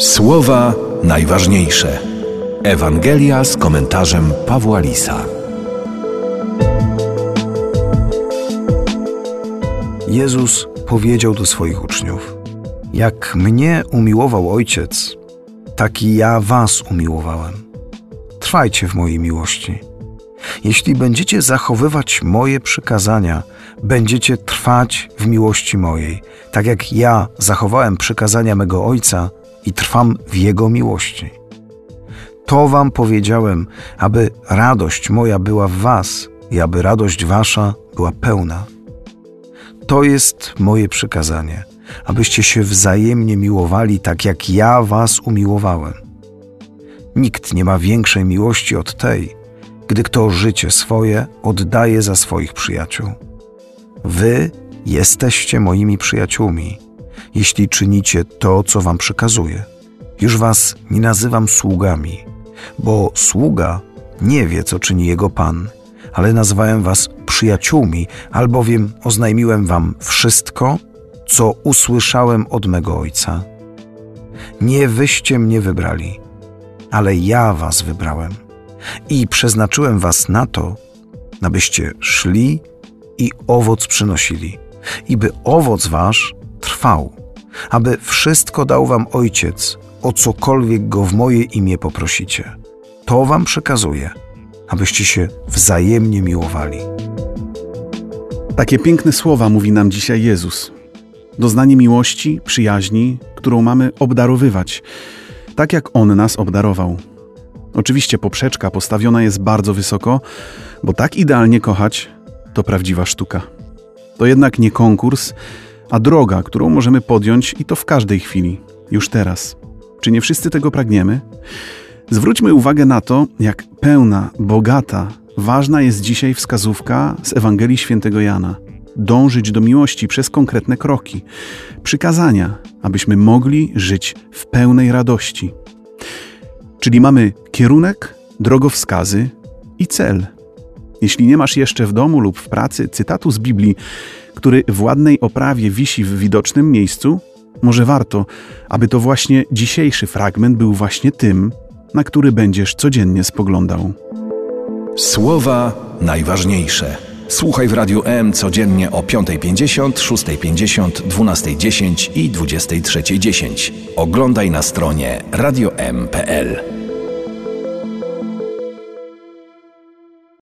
Słowa najważniejsze. Ewangelia z komentarzem Pawła Lisa. Jezus powiedział do swoich uczniów: Jak mnie umiłował Ojciec, tak i ja was umiłowałem. Trwajcie w mojej miłości. Jeśli będziecie zachowywać moje przykazania, będziecie trwać w miłości mojej, tak jak ja zachowałem przykazania mego Ojca i trwam w Jego miłości. To wam powiedziałem, aby radość moja była w was i aby radość wasza była pełna. To jest moje przykazanie, abyście się wzajemnie miłowali tak, jak ja was umiłowałem. Nikt nie ma większej miłości od tej, gdy kto życie swoje oddaje za swoich przyjaciół. Wy jesteście moimi przyjaciółmi, jeśli czynicie to, co wam przekazuję. Już was nie nazywam sługami, bo sługa nie wie, co czyni jego pan, ale nazwałem was przyjaciółmi, albowiem oznajmiłem wam wszystko, co usłyszałem od mego ojca. Nie wyście mnie wybrali, ale ja was wybrałem i przeznaczyłem was na to, abyście szli i owoc przynosili, i by owoc wasz trwał, aby wszystko dał wam Ojciec, o cokolwiek go w moje imię poprosicie. To wam przekazuję, abyście się wzajemnie miłowali. Takie piękne słowa mówi nam dzisiaj Jezus. Doznanie miłości, przyjaźni, którą mamy obdarowywać, tak jak On nas obdarował. Oczywiście poprzeczka postawiona jest bardzo wysoko, bo tak idealnie kochać to prawdziwa sztuka. To jednak nie konkurs, a droga, którą możemy podjąć i to w każdej chwili, już teraz. Czy nie wszyscy tego pragniemy? Zwróćmy uwagę na to, jak pełna, bogata, ważna jest dzisiaj wskazówka z Ewangelii Świętego Jana. Dążyć do miłości przez konkretne kroki, przykazania, abyśmy mogli żyć w pełnej radości. Czyli mamy kierunek, drogowskazy i cel. Jeśli nie masz jeszcze w domu lub w pracy cytatu z Biblii, który w ładnej oprawie wisi w widocznym miejscu, może warto, aby to właśnie dzisiejszy fragment był właśnie tym, na który będziesz codziennie spoglądał. Słowa najważniejsze. Słuchaj w Radiu M codziennie o 5.50, 6.50, 12.10 i 23.10. Oglądaj na stronie radiom.pl.